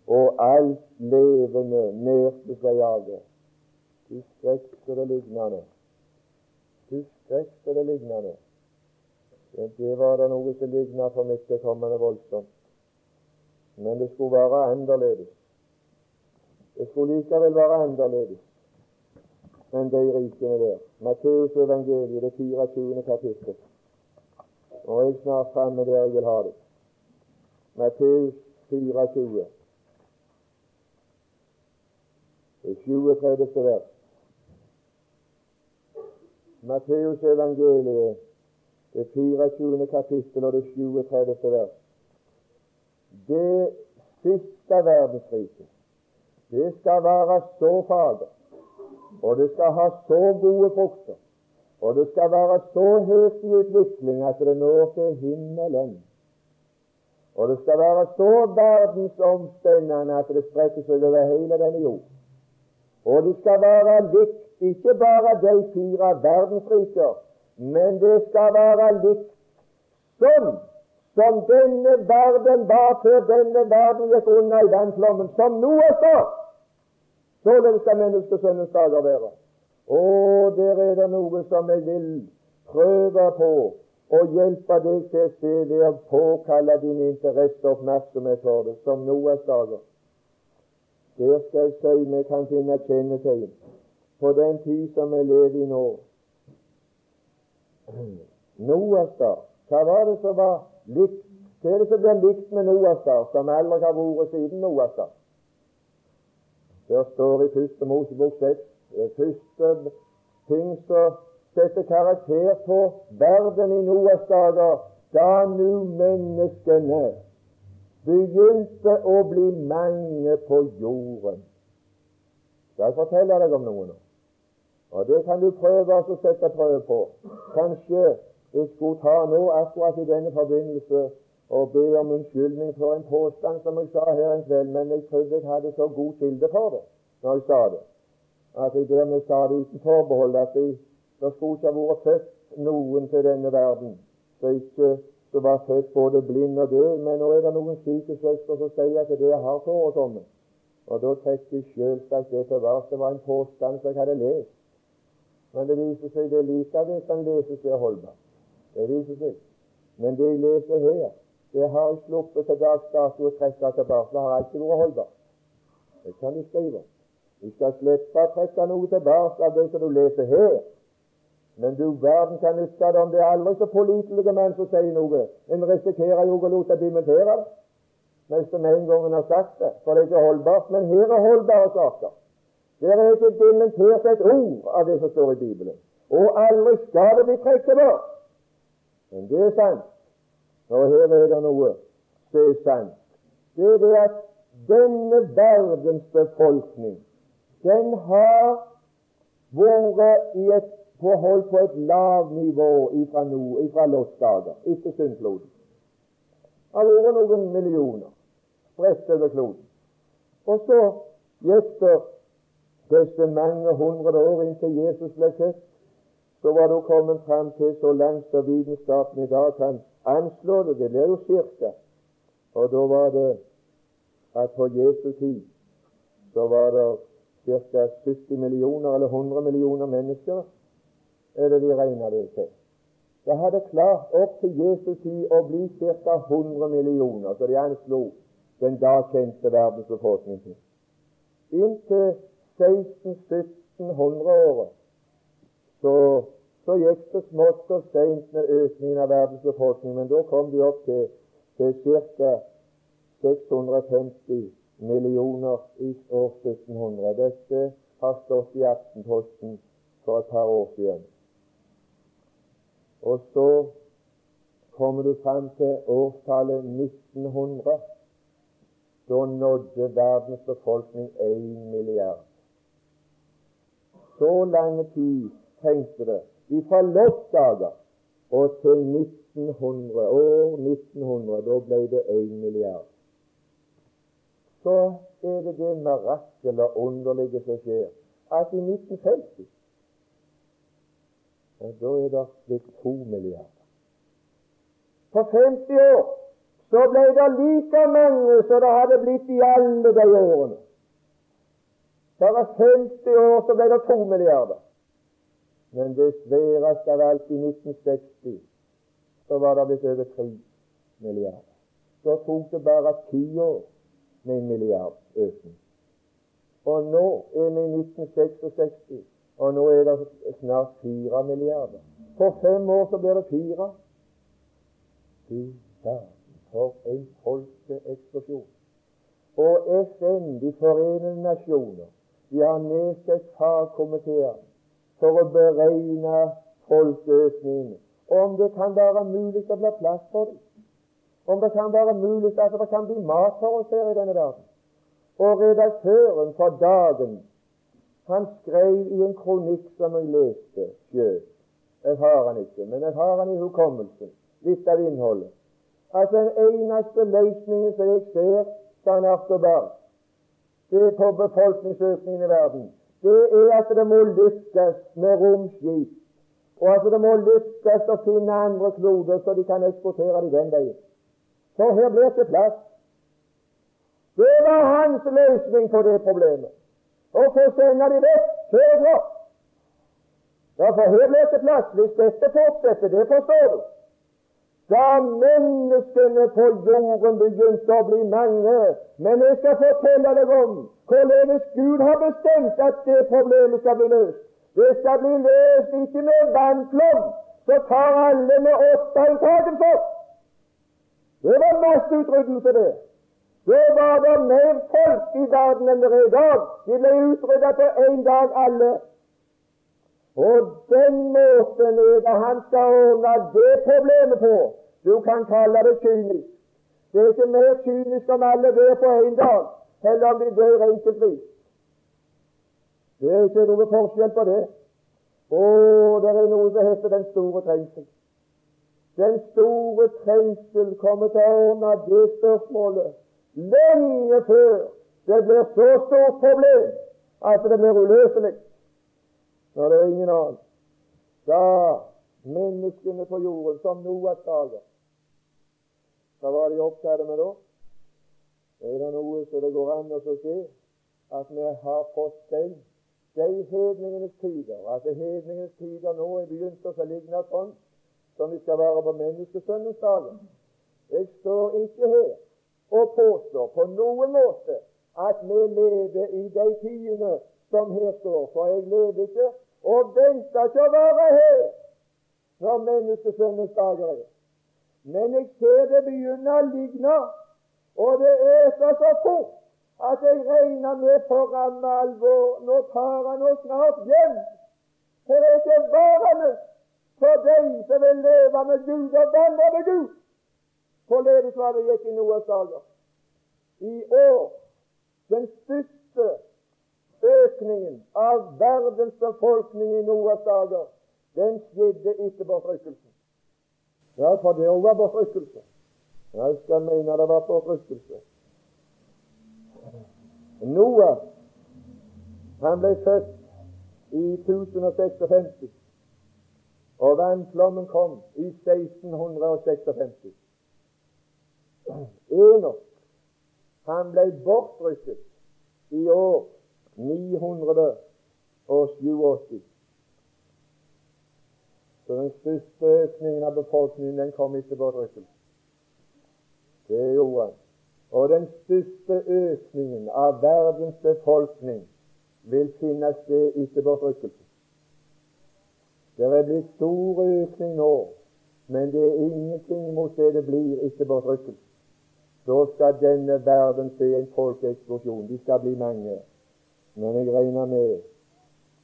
og alt levende nærte seg av det. De skrekk det lignende vekst eller lignende. Det var det noe som ligna for mitt vedkommende voldsomt. Men det skulle være annerledes. Det skulle likevel være annerledes enn de rikene der. Matteus evangeliet, det 24. kapittel. Er jeg snart framme der jeg vil ha det. Matteus 24. Det 37. vers. Matteus evangeliet, det 24. kapittel og det 37. vers. Det siste verdensriket, det skal være så fader, og det skal ha så gode frukter, Og det skal være så høyt i utvikling at det når til himmelen. Og det skal være så verdensomspennende at det strekker seg over hele denne jord. Og det skal være likt ikke bare de fire verdensriker, men det skal være likt som som denne verden var før denne verden gikk unna i vannflommen, som nå er sa. Således skal menneskesønnens dager være. Å, der er det noe som jeg vil prøve på å hjelpe deg til å se ved å påkalle din interesse og oppmerksomhet for det, som Noas dager. Der skal jeg si vi kan finne kjennetegn på den tid som vi lever i nå. Noas dag. Hva var det som var likt? Hva er det som blir likt med Noas dag, som aldri har vært siden Noas dag? Der står i første Mosebok seks første ting som setter karakter på verden i Noas dager, da nu menneskene begynte å bli mange på jorden. Skal jeg fortelle deg om noe nå? Og Det kan du prøve å sette prøve på. Kanskje jeg skulle ta nå akkurat i denne forbindelse og be om unnskyldning for en påstand som jeg sa her en kveld, men jeg trodde jeg hadde så god kilde for det når jeg sa det at jeg dermed sa det uten forbehold at jeg, det skulle ikke ha vært født noen til denne verden som ikke det var født både blind og død. Men nå er det noen syke søstre som sier at det har forekommet. Og da trekker jeg selvsagt det til vars. Det var en påstand som jeg hadde lest. Men det viser seg det likevel kan leses ved holdbart. Det viser seg. Men det jeg leser her, det har jeg sluppet til dags dato å trekke tilbake. Det har alltid vært holdbart. Det kan du skrive. Du skal slippe å trekke noe tilbake av det som du leser her. Men du verden kan nytte det om det er aldri så pålitelige menn som sier noe. En risikerer jo å la seg dementere det de en gang har sagt det, for det er ikke holdbart. Men her er holdbare saker. Det er ikke dementert et ord av det som står i Bibelen. Og aldri skal det bli trukket tilbake. Men det er sant. Og her er det noe som er sant. Det er det at denne verdens befolkning den har vært i et forhold på et lavnivå ifra, no, ifra Lots dager, etter syndfloden. Det har vært noen millioner spredt over kloden. Og så gikk disse mange hundre år inntil Jesus ble født. Så var det kommet fram til så langt som vitenskapen i dag kan anslå det. Det blir jo cirka. Og da var det at på Jesu tid så var det ca. 70 millioner eller 100 millioner mennesker, er det de regner det til. Det hadde klart opp til Jesu tid å bli ca. 100 millioner, så de anslo den da kjente verdensbefolkningen til. Inntil 1600-1700-året så, så, gikk det smått og seint med økningen av verdensbefolkningen, men da kom de opp til, til ca. 650 millioner i år 1700. Dette har stått i Aftenposten for et par år siden. Og så kommer du fram til årstallet 1900. Da nådde verdens befolkning 1 milliard. Så lang tid tenkte det fra Lots og til 1900, år 1900. Da ble det én milliard så er det det mirakelet og underlige som skjer, at i 1950 ja, da er det blitt to milliarder. På 50 år så ble det like mange som det hadde blitt i alle de årene. Bare 50 år så ble det to milliarder. Men det sværeste av alt, i 1960, så var det blitt over tre milliarder. Så tok det bare ti år med en milliard økning. Og nå er vi i 1966, og nå er det snart 4 milliarder. På fem år så blir det fire. Fy verden, for en folkeeksplosjon. Og FN, De forenede nasjoner, de har nedsatt fagkomiteer for å beregne folkeøkningen. Om det kan være mulig å bli plass for dem om det kan være mulig at det kan bli mat for oss her i denne verden. Og redaktøren for Dagen han skrev i en kronikk som jeg leste sjøl, Jeg har han ikke, men jeg har han i hukommelsen, litt av innholdet. At Den eneste løsningen som jeg ser, sa Nartobar, det er på befolkningsøkningen i verden, det er at det må lykkes med romskip, og at det må lykkes å finne andre kloder så de kan eksportere dem den veien. For her blir det plass. Det var hans løsning på det problemet. Og så sender de vekk sørover. Ja, for her blir det plass hvis dette fortsetter. Det forstår du. Da menneskene på jorden begynte å bli mange. Men jeg skal fortelle deg om hvorledes Gud har bestemt at det problemet skal bli løst. Det skal bli løst ikke med vannflom, så tar alle med åtte for. Det var masseutryddelse, det. Det var det mer folk i verden enn det er i dag. De ble utrydda på én dag, alle. Og den måten er det han skal ordne det problemet på. Du kan kalle det kynisk. Det er ikke mer kynisk om alle dør på én dag, heller om de dør enkeltvis. Det er ikke noe forskjell på det. Å, det er noe som heter den store trengsel. Den store trengsel kommer til å ordne det spørsmålet lenge før det blir så stort problem at det blir uløselig når det er ingen annen. Da menneskene på jorden, som Noas dager hva var de opptatt med da? Er det noe som det går an å se at vi har fått dem de hedningenes tider, at hedningenes tider nå er begynt å forligne sånn som vi skal være på menneskesønnens dager? Jeg står ikke her og påstår på noen måte at vi lever i de tidene som her står, for jeg lever ikke og venter ikke å være her når menneskesønnens dager er. Men jeg ser det begynner å ligne, og det øker så fort at jeg regner med for ramme alvor. Nå tar han oss snart hjem. For det er ikke varende for deg som vil leve med Gud og vandre med Gud. Forledes var det gikk i Noas dager? I år den største økningen av verdens befolkning i Noas dager, den skjedde etter bortrykkelsen. Ja, for det òg var forfrykkelse. Jeg skal mene det var forfrykkelse. Noah han ble født i 1056, og vannflommen kom i 1656. Enok han ble bortrykket i år 987. Så den største økningen av befolkningen den kom etter bortrykkelsen. Det gjorde han. Og den største økningen av verdens befolkning vil finne sted etter bortrykkelsen. Det er blitt stor økning nå, men det er ingenting mot det det blir etter bortrykkelsen. Da skal denne verden se en folkeeksplosjon. De skal bli mange. Men jeg regner med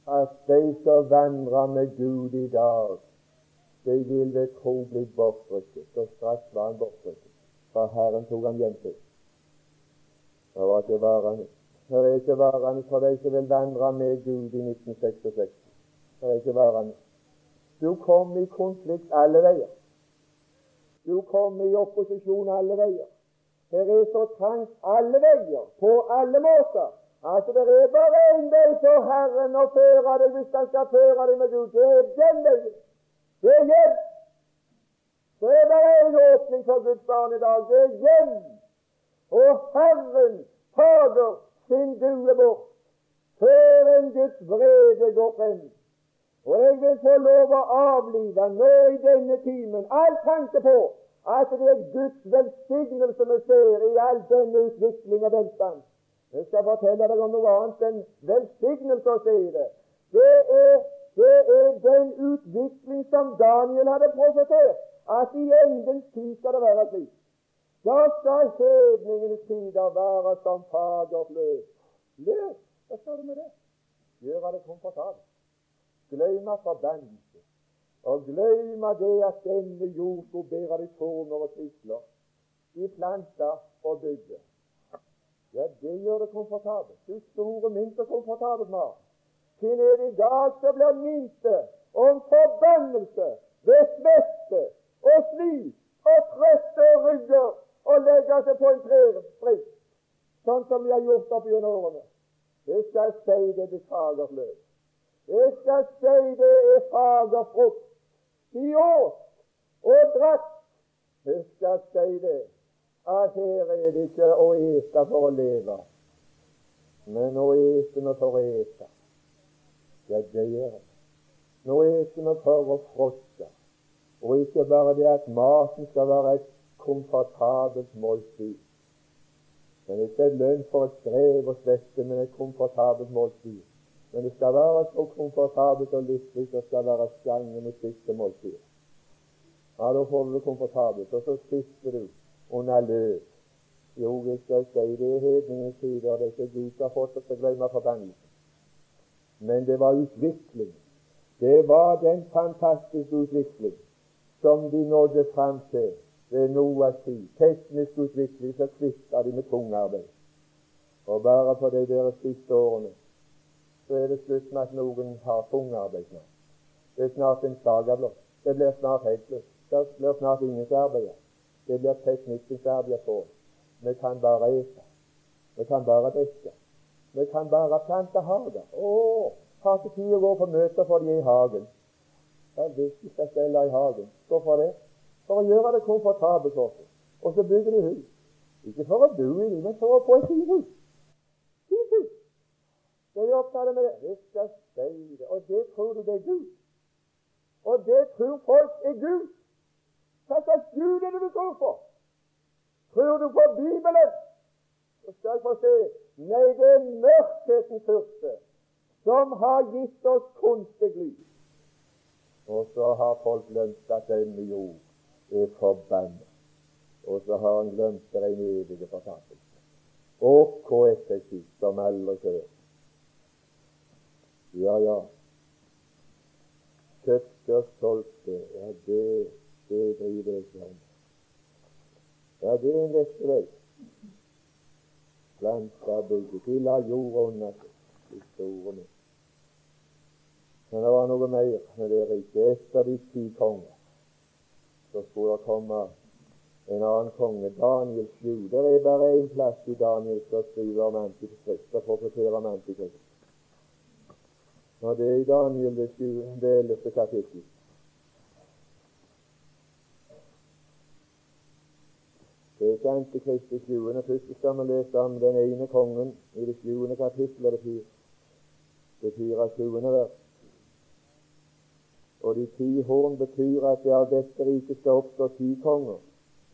at de som vandrer med Gud i dag, de vil ved tro bli bortrykket. Og straks var han bortrykket. For Herren tok han hjem til. Det var ikke varende. Det er ikke varende for de som vil vandre med Gud i 1966. Det er ikke varende. Du kom i konflikt alle veier. Du kom i opposisjon alle veier. Her er så trangt alle veier, på alle måter, at det er bare én vei for Herren å føre deg hvis Han skal føre deg med Gud. Det er den veien. Det er hjem. Det er bare én åpning for Guds barn i dag. Det er hjem. Og Herren Fader sin due bort før en Guds vrede går frem. Og jeg vil få lov å avlive nå i denne timen all tanke på at det er Guds velsignelse vi ser i all denne utvikling og velstand. Jeg skal fortelle deg om noe annet enn velsignelse å se i det. Det er det er den utvikling som Daniel hadde profetert, at i endens tid skal det være slik. Da skal hedningenes tider være som fagert løv. Løv? Hva skal du med det? Gjøre det komfortabelt. Glemme forbannelse. Og glemme det at denne jord skulle bære deg torner og tvisler. I planta og bygde. Ja, det gjør det komfortabelt. Store mynt og komfortabelt mat. Hvem er det i dag som blir mynte om forbannelse ved svette og slit og trøtte rygger og legge seg på en trebrikk, sånn som vi har gjort opp gjennom årene. Det skal si det til fagert løp. Jeg skal si det er fager frukt. De åt og drakk. Det skal si det at her er det ikke å ete for å leve, men å ete vi for å ete. Ja, det gjør det. Nå eter vi for å fråtse. Og ikke bare det at maten skal være et komfortabelt måltid. Men ikke et lønn for et strev og svette, men et komfortabelt måltid. Men det skal være så komfortabelt og lystig, det skal være sjangen i siste måltid. Ja, da får du det komfortabelt, og så sitter du under løv. Jo, vi skal si det er hedningens tider, det er ikke Gud som har fått oss til å glemme forbannelsen. Men det var utvikling. Det var den fantastiske utvikling som de nådde fram til ved Noas tid. Teknisk utvikling så kvitta de med tungarbeid. Og bare for de deres siste årene så er det slutt med at noen har tungarbeid nå. Det er snart en saga blott. Det blir snart helt slutt. Det blir snart ingen som arbeider. Det blir teknikkens arbeid på. Vi kan bare ete. Vi kan bare drikke. Vi kan bare plante hager. Å, har ikke tid å gå på møter for de i hagen. Ja, er viktig skal stelle i hagen, hvorfor det? For å gjøre det komfortabelt for oss. Og så bygger de hus. Ikke for å bo i dem, men for å få et fint hus. Fint hus. Så er opptatt med det. Vi skal steile. det. Og det tror du det er Gud. Og det tror folk er Gud. Hva slags Gud er det du tror på? Tror du på Bibelen? Så skal jeg få se. Nei, det er mørkhetens fyrste som har gitt oss kunstig lys. Og så har folk glemt at denne jord er forbannet. Og så har han glemt det en evig fortapelse. Og hvor effektivt som aldri før. Ja, ja. Kjøpte og ja, det, det driver jeg om. Ja, det er en lette vei. Planta bygget. De la jorda under store med. Men det var noe mer med det riket. Etter de ti konger så skulle det komme en annen konge, Daniel 7. Det er bare én plass i Daniel som skriver om antikrist og profeterer om antikrist. Og det er i Daniel det, 7, det 11. kapittel. Antikrist i sjuende. Først skal vi lese om den ene kongen i det sjuende kapittelet, det, fire, det 24. vers. Og de ti horn betyr at det av dette riket skal oppstå ti konger.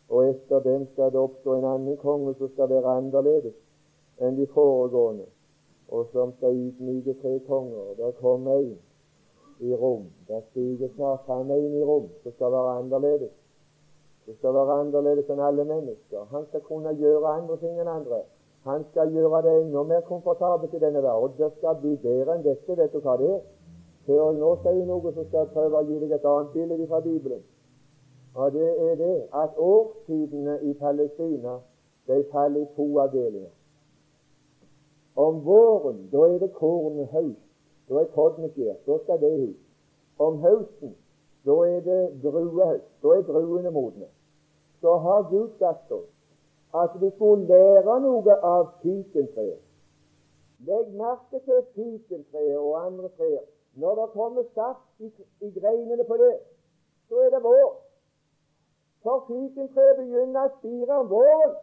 Og etter dem skal det oppstå en annen konge som skal være annerledes enn de foregående, og som skal ydmyke tre konger. Der kommer en i rom. Der stiger snart han en i rom som skal være annerledes. Det skal være annerledes enn alle mennesker. Han skal kunne gjøre andre ting enn andre. Han skal gjøre det enda mer komfortabelt i denne verden. Det skal bli bedre enn dette. Vet du hva det er? Før jeg nå sier noe, så skal jeg prøve å gi deg et annet bilde fra Bibelen. Og det er det at årstidene i Palestina de faller i to avdelinger. Om våren da er det kornhøst. Da er kornet skjært. Da skal det ut. Om høsten da er det druehøst. Da er druene modne. Så har Gud sagt oss at vi skulle lære noe av fikentreet. Legg merke til fikentreet og andre trær. Når det kommer saft i, i greinene på det, så er det vår. For fikentreet begynner å spire om våren.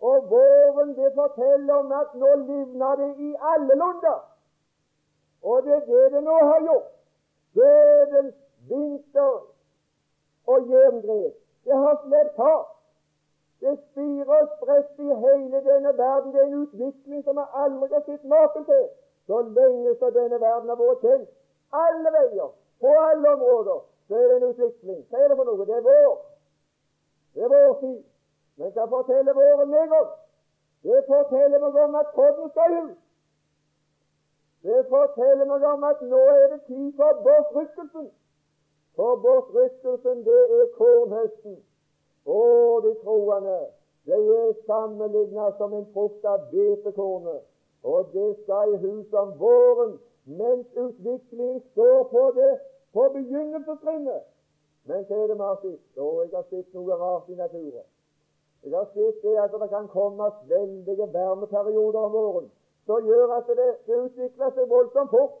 Og våren det forteller om at nå livner det i alle lunder. Og det er det det nå har gjort. Dødens vinter og jerngrep. Det har slett tak. Det spirer og spretter i hele denne verden. Det er en utvikling som vi aldri har sett maken til så lenge som denne verden har vært kjent. Alle veier, på alle områder, så er det en utvikling. Hva er det for noe? Det er vår. Det er vår tid. Men hva forteller våren meg om? Det forteller meg om at kodden skal ut. Det forteller meg om at nå er det tid for bortrykkelsen. For bortrykkelsen, det er kornhøsten. Å, de troende, det er sammenlignet som en frukt av hvetekornet. Og det skal i hus om våren mens utviklingen står på det på begynnelsestrinnet. Men hva er det vi har sett? Å, jeg har sett noe rart i naturen. Jeg har sett det at det kan komme veldige varmeperioder om våren som gjør at det, det utvikler seg voldsomt fort.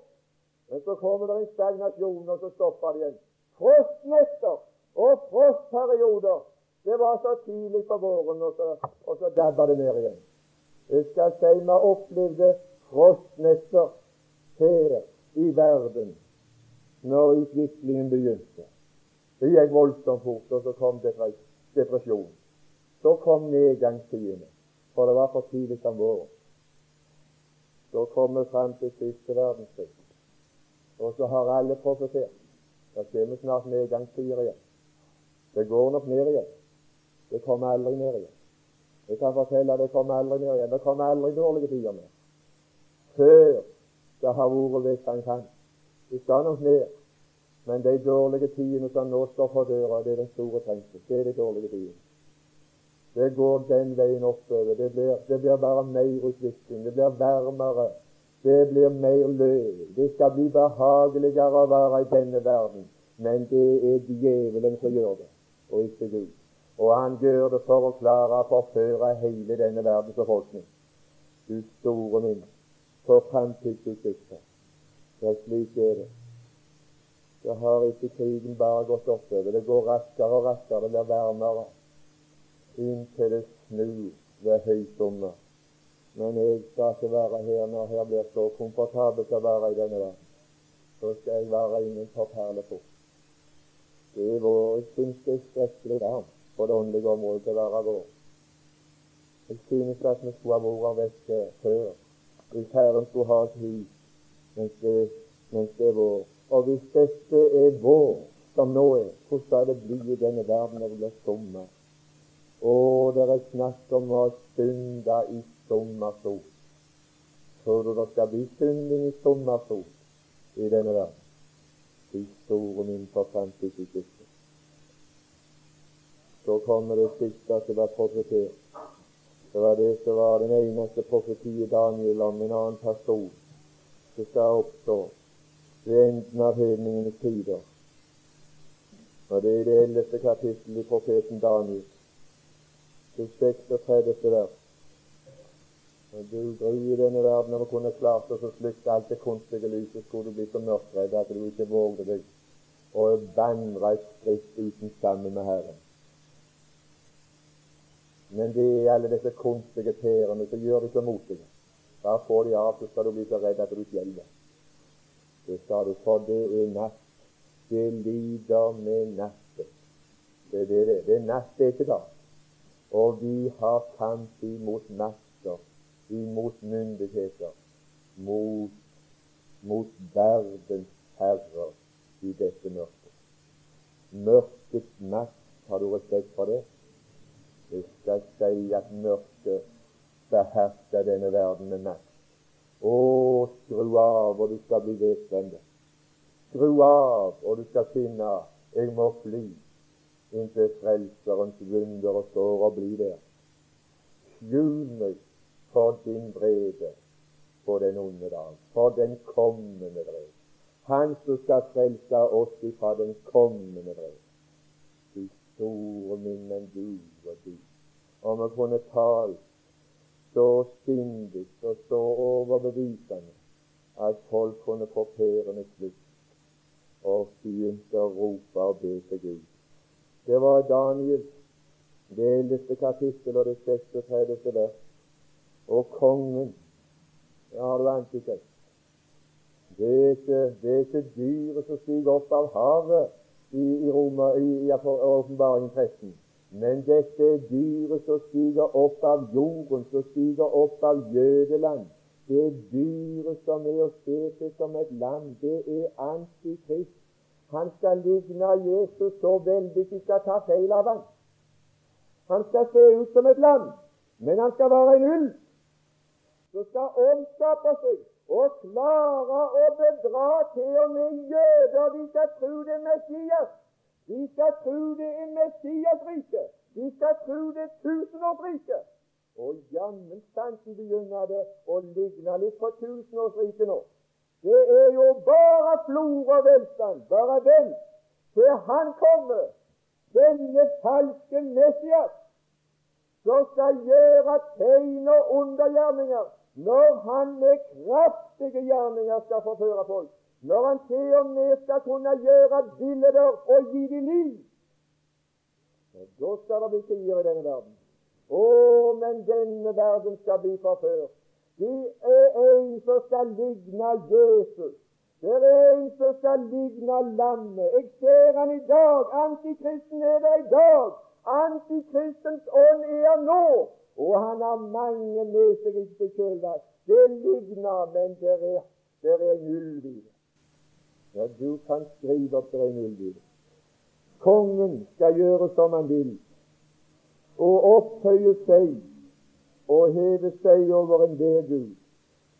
Men så kommer det en stagnasjon, og så stopper det igjen. Frostnetter og frostperioder. Det var så tidlig på våren, og så, så dabba det ned igjen. Jeg skal si vi opplevde frostnetter her i verden når utviklingen begynte. Det gikk voldsomt fort, og så kom depresjon. Så kom nedgangstidene, for det var for tidlig om våren. Så kom vi fram til siste verdenskrig, og så har alle profetert. Da kommer snart nedgangstider igjen. Det går nok ned igjen. Det kommer aldri ned igjen. Jeg kan fortelle det kommer aldri ned igjen. Det kommer aldri dårlige tider mer. Før det har vært hvis han kan. Det skal nok ned. Men de dårlige tidene som nå står for døra, det er den store trengsel. Det er de dårlige tidene. Det går den veien oppover. Det blir, det blir bare mer utvikling. Det blir varmere. Det blir mer løv. Det skal bli behageligere å være i denne verden. Men det er djevelen som gjør det, og ikke Gud. Og han gjør det for å klare å forføre hele denne verdens befolkning. Du store min, for framtidsutsikter. Ja, slik er det. Det har ikke krigen bare gått oppover. Det går raskere og raskere. Det blir varmere inntil det snur ved høysommer. Men jeg skal ikke være her når her blir så komfortabelt å være i denne verden. Så skal jeg være innenfor perleport. Det er vår. Syns det er skrekkelig på det åndelige området til å være vår. Jeg synes at vi skulle ha vært vekk før. Hvis Herren skulle ha et hus mens det, mens det er vår. Og hvis dette er vår, som nå er, hvordan skal det bli i denne verden når det blir sommer? Å, det er snakk om å synde i sommersol. Tror du det skal bli synding i sommersol i denne verden? De store min for framtidsutsikter. Så kommer det siste som var profetert. Det var det som var den eneste profetien Daniel om en annen person som skal oppstå ved enden av hedningenes tider. Og det er det ellevte kapittelet i profeten Daniel det 36. vers. Og du dru i denne verden du kunne klart å slutte alt det kunstige lyset, skulle du bli så mørkredd at du ikke vågde deg å vandre et skritt uten sammen med Herren. Men det er alle disse kunstige pærene som gjør deg så motige. Bare få de av, så skal du bli så redd at du skjelver. Det skal du, for det er natt. Det lider med natten. Det det det. Det er natt, det er ikke dag. Og vi har kamp imot makter, imot myndigheter, mot, mot verdens herrer i dette mørket. Mørkets makt, har du respekt for det? Det skal si at mørket behersker denne verden med makt. Å, skru av, og du skal bli vedspent. Skru av, og du skal finne jeg må fly inntil Frelserens vunder og står og blir der. Skjul meg for din vrede på den onde dag, for den kommende vrede. Han som skal frelse oss ifra den kommende vrede. Du store min, du og du. Om å kunne tale så sindig og så overbevisende at folk kunne få pærene slutt og begynte å rope og be til Gud. Det var Daniel, det eldste kapittel og det 36. vers. Og kongen Ja? Det er ikke, det er ikke dyret som stiger opp av havet i, i, Roma, i, i åpenbaringen 13. Men dette er dyret som stiger opp av jorden, som stiger opp av jødeland. Det er dyret som er å se til som et land. Det er Antikrist. Han skal ligne Jesus så veldig de skal ta feil av ham. Han skal se ut som et lam, men han skal være en ulv skal omskape seg og klare å bedra til og med jøder. De skal tro det er Messias. De skal tro det er Messias-riket. De skal tro det er tusenårsriket. Og jammen stansen begynner det å ligne litt på tusenårsriket nå. Det er jo bare flor og velstand. Bare vent til han kommer, denne falske Messias, som skal gjøre tegn og undergjerninger når han med kraftige gjerninger skal forføre folk. Når han til og med skal kunne gjøre bilder og gi dem liv. Da skal det bli tider i denne verden. Å, men denne verden skal bli forført. Det er en som skal ligne Jesus. Det er en som skal ligne lammet. Jeg ser han i dag. Antikristen er der i dag. Antikristens ånd er nå. Og han har mange sitt kjølvann. Det ligner, men det er, det er null i. Ja, du kan skrive opp det er null i. Kongen skal gjøre som han vil, og opphøye seg og heve seg over enhver Gud.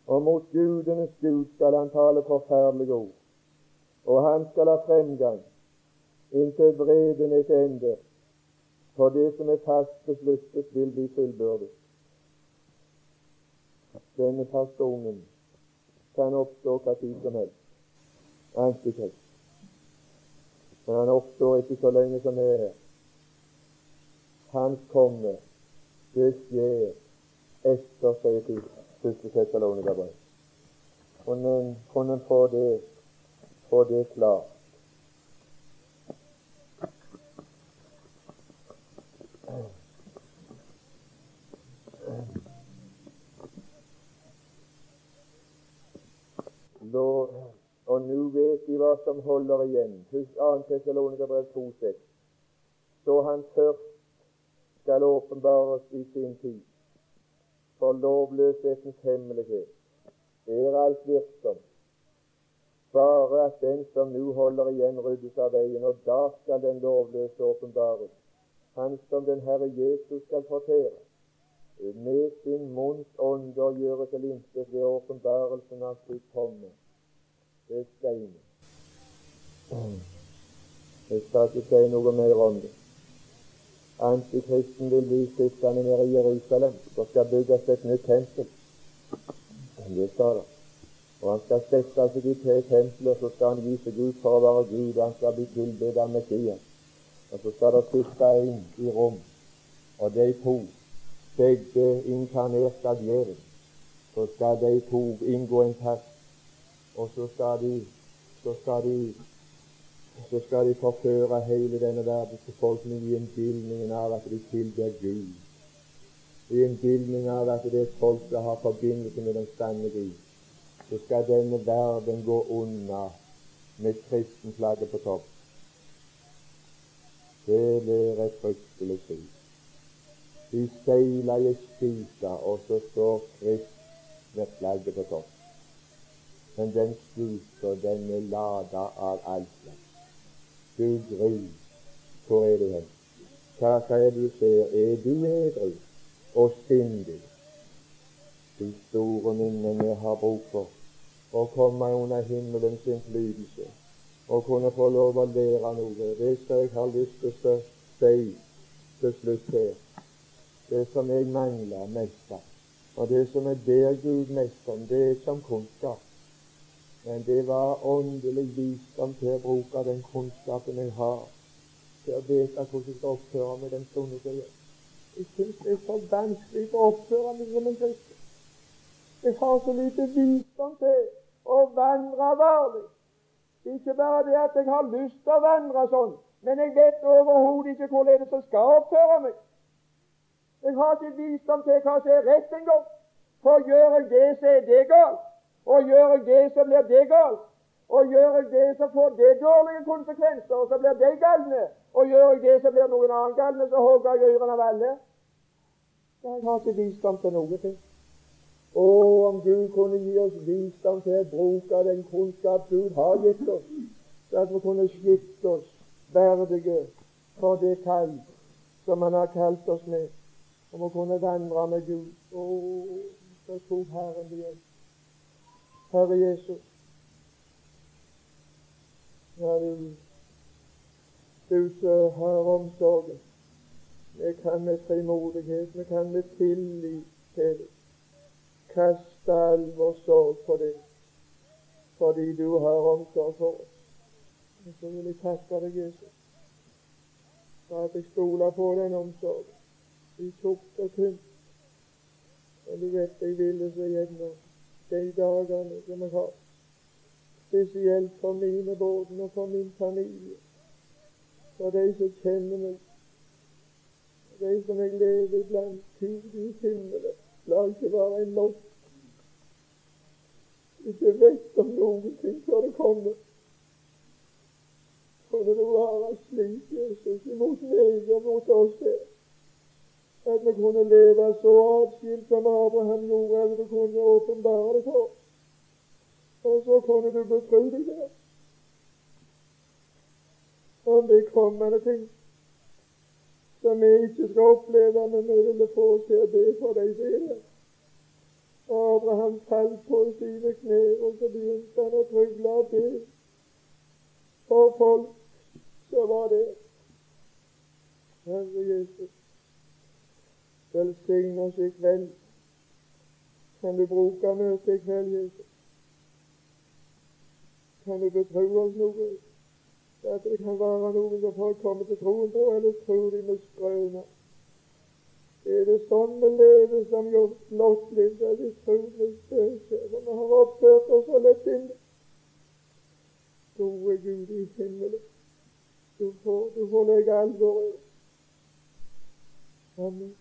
Og mot gudenes Gud skal han tale forferdelige ord. Og han skal ha fremgang inntil vreden er til ende. For det som er fast besluttet, vil bli fullbyrdet. Denne personen kan oppstå hva tid som helst. Antikrist. Men han oppstår ikke så lenge som vi er her. Hans komme, det skjer etter, sier til første Tessalonikerbrev. Kunne en få det, få det klart. Nå, og nå vet de hva som holder igjen. 2. Tessalonikerbrev 2,6. Så han først skal åpenbares i sin tid for lovløshetens hemmelighet er alt virksom. Bare at den som nå holder igjen, ryddes av veien, og da skal den lovløse åpenbares. Han som den Herre Jesus skal fortere, med sin munns ånder gjøre til intet ved åpenbarelsen av sitt komme. Inn. Jeg skal ikke si noe mer om det. Antikristen vil bli sittende nede i Jerusalem. Det skal bygges et nytt tempel. Det står det. Og han skal sette seg i tre templer, så skal han gi seg ut for å være Gud, han skal bli tilbedt av Messias. Og så skal det sitte inn i rom, og de to, begge inkarnert av djevelen, så skal de to inngå en pakt, og så skal de, så skal de så skal de forføre hele denne verdens befolkning i en bildning av at de tilber Gud. I en bildning av at det er et har forbindelse med den sanne Gud. Så skal denne verden gå unna med kristenflagget på topp. Det blir et fryktelig syn. De seiler i spisa, og så står Krist med flagget på topp. Men den sluter, den er lada av alt slags. Du gry, hvor er du hen? Hva er du ser? Er du edru og sindig? De store minnene har bruk for å komme under himmelens innflytelse og kunne få lov å lære noe. Det skal jeg ha lyst til å si til slutt her, det som jeg mangler mest av, og det som jeg ber Gud mest om, det er som kunnskap. Men det var åndelig visdom til å bruke den kunnskapen jeg har, til å vite hvordan jeg skal oppføre meg den stunden jeg gjør. Jeg syns det er så vanskelig å oppføre meg som en kristen. Jeg har så lite visdom til å vandre varlig. Ikke bare det at jeg har lyst til å vandre sånn, men jeg vet overhodet ikke hvorledes jeg skal oppføre meg. Jeg har ikke visdom til hva som er rett engang. For gjør jeg det, så er det galt. Og gjør jeg det, så blir det galt. Og gjør jeg det, så får det dårlige konsekvenser, og så blir det galne. Og gjør jeg det, så blir noen annen galne, så hogger jeg ørene av alle. Jeg har ikke visdom til noe til. Å, om Gud kunne gi oss visdom til å bruke den kunnskap Gud har gitt oss, så at vi kunne skifte oss verdige for det kall som Han har kalt oss med, om å kunne vandre med Gud. Å, så tok Herren det hjelp. Herre Jesus. Ja, du, du som har omsorgen. Vi kan med frimodighet, vi kan med tillit til deg kaste all vår sorg på deg. fordi du har omsorg for oss. Og så vil jeg takke deg, Jesus, for at jeg stoler på den omsorgen, i tukt og tynt. Og du vet jeg ville så gjennom de dagene som jeg har, spesielt for mine barn og for min familie, for de som kjenner meg, de som jeg lever blant Gud i himmelen. La ikke være en lokk ikke vet om noen ting før det kommer. Kunne det være slik, Jesus, imot meg og mot oss her, at vi kunne leve så atskilt som Abraham gjorde, eller du kunne åpenbare det for og så kunne du betro deg der om de kommende ting som vi ikke skal oppleve, men vi ville få oss til å be for deg selv. Abraham falt på sine kne, og så begynte han å trygle og be for folk så var det. Herre Jesus, velsign oss i kveld. Kan du bruke møtet i kveld, Jesus? Kan du betro oss noe? At det kan være noe som folk kommer til troen på, eller tror de med skrøner? Er det sånn vi lever som gjort lottelig, så er det trolig spøker, for vi har oppført oss så lettvint. Gode Gud i himmelen, du får, du får legge alvoret. Amen.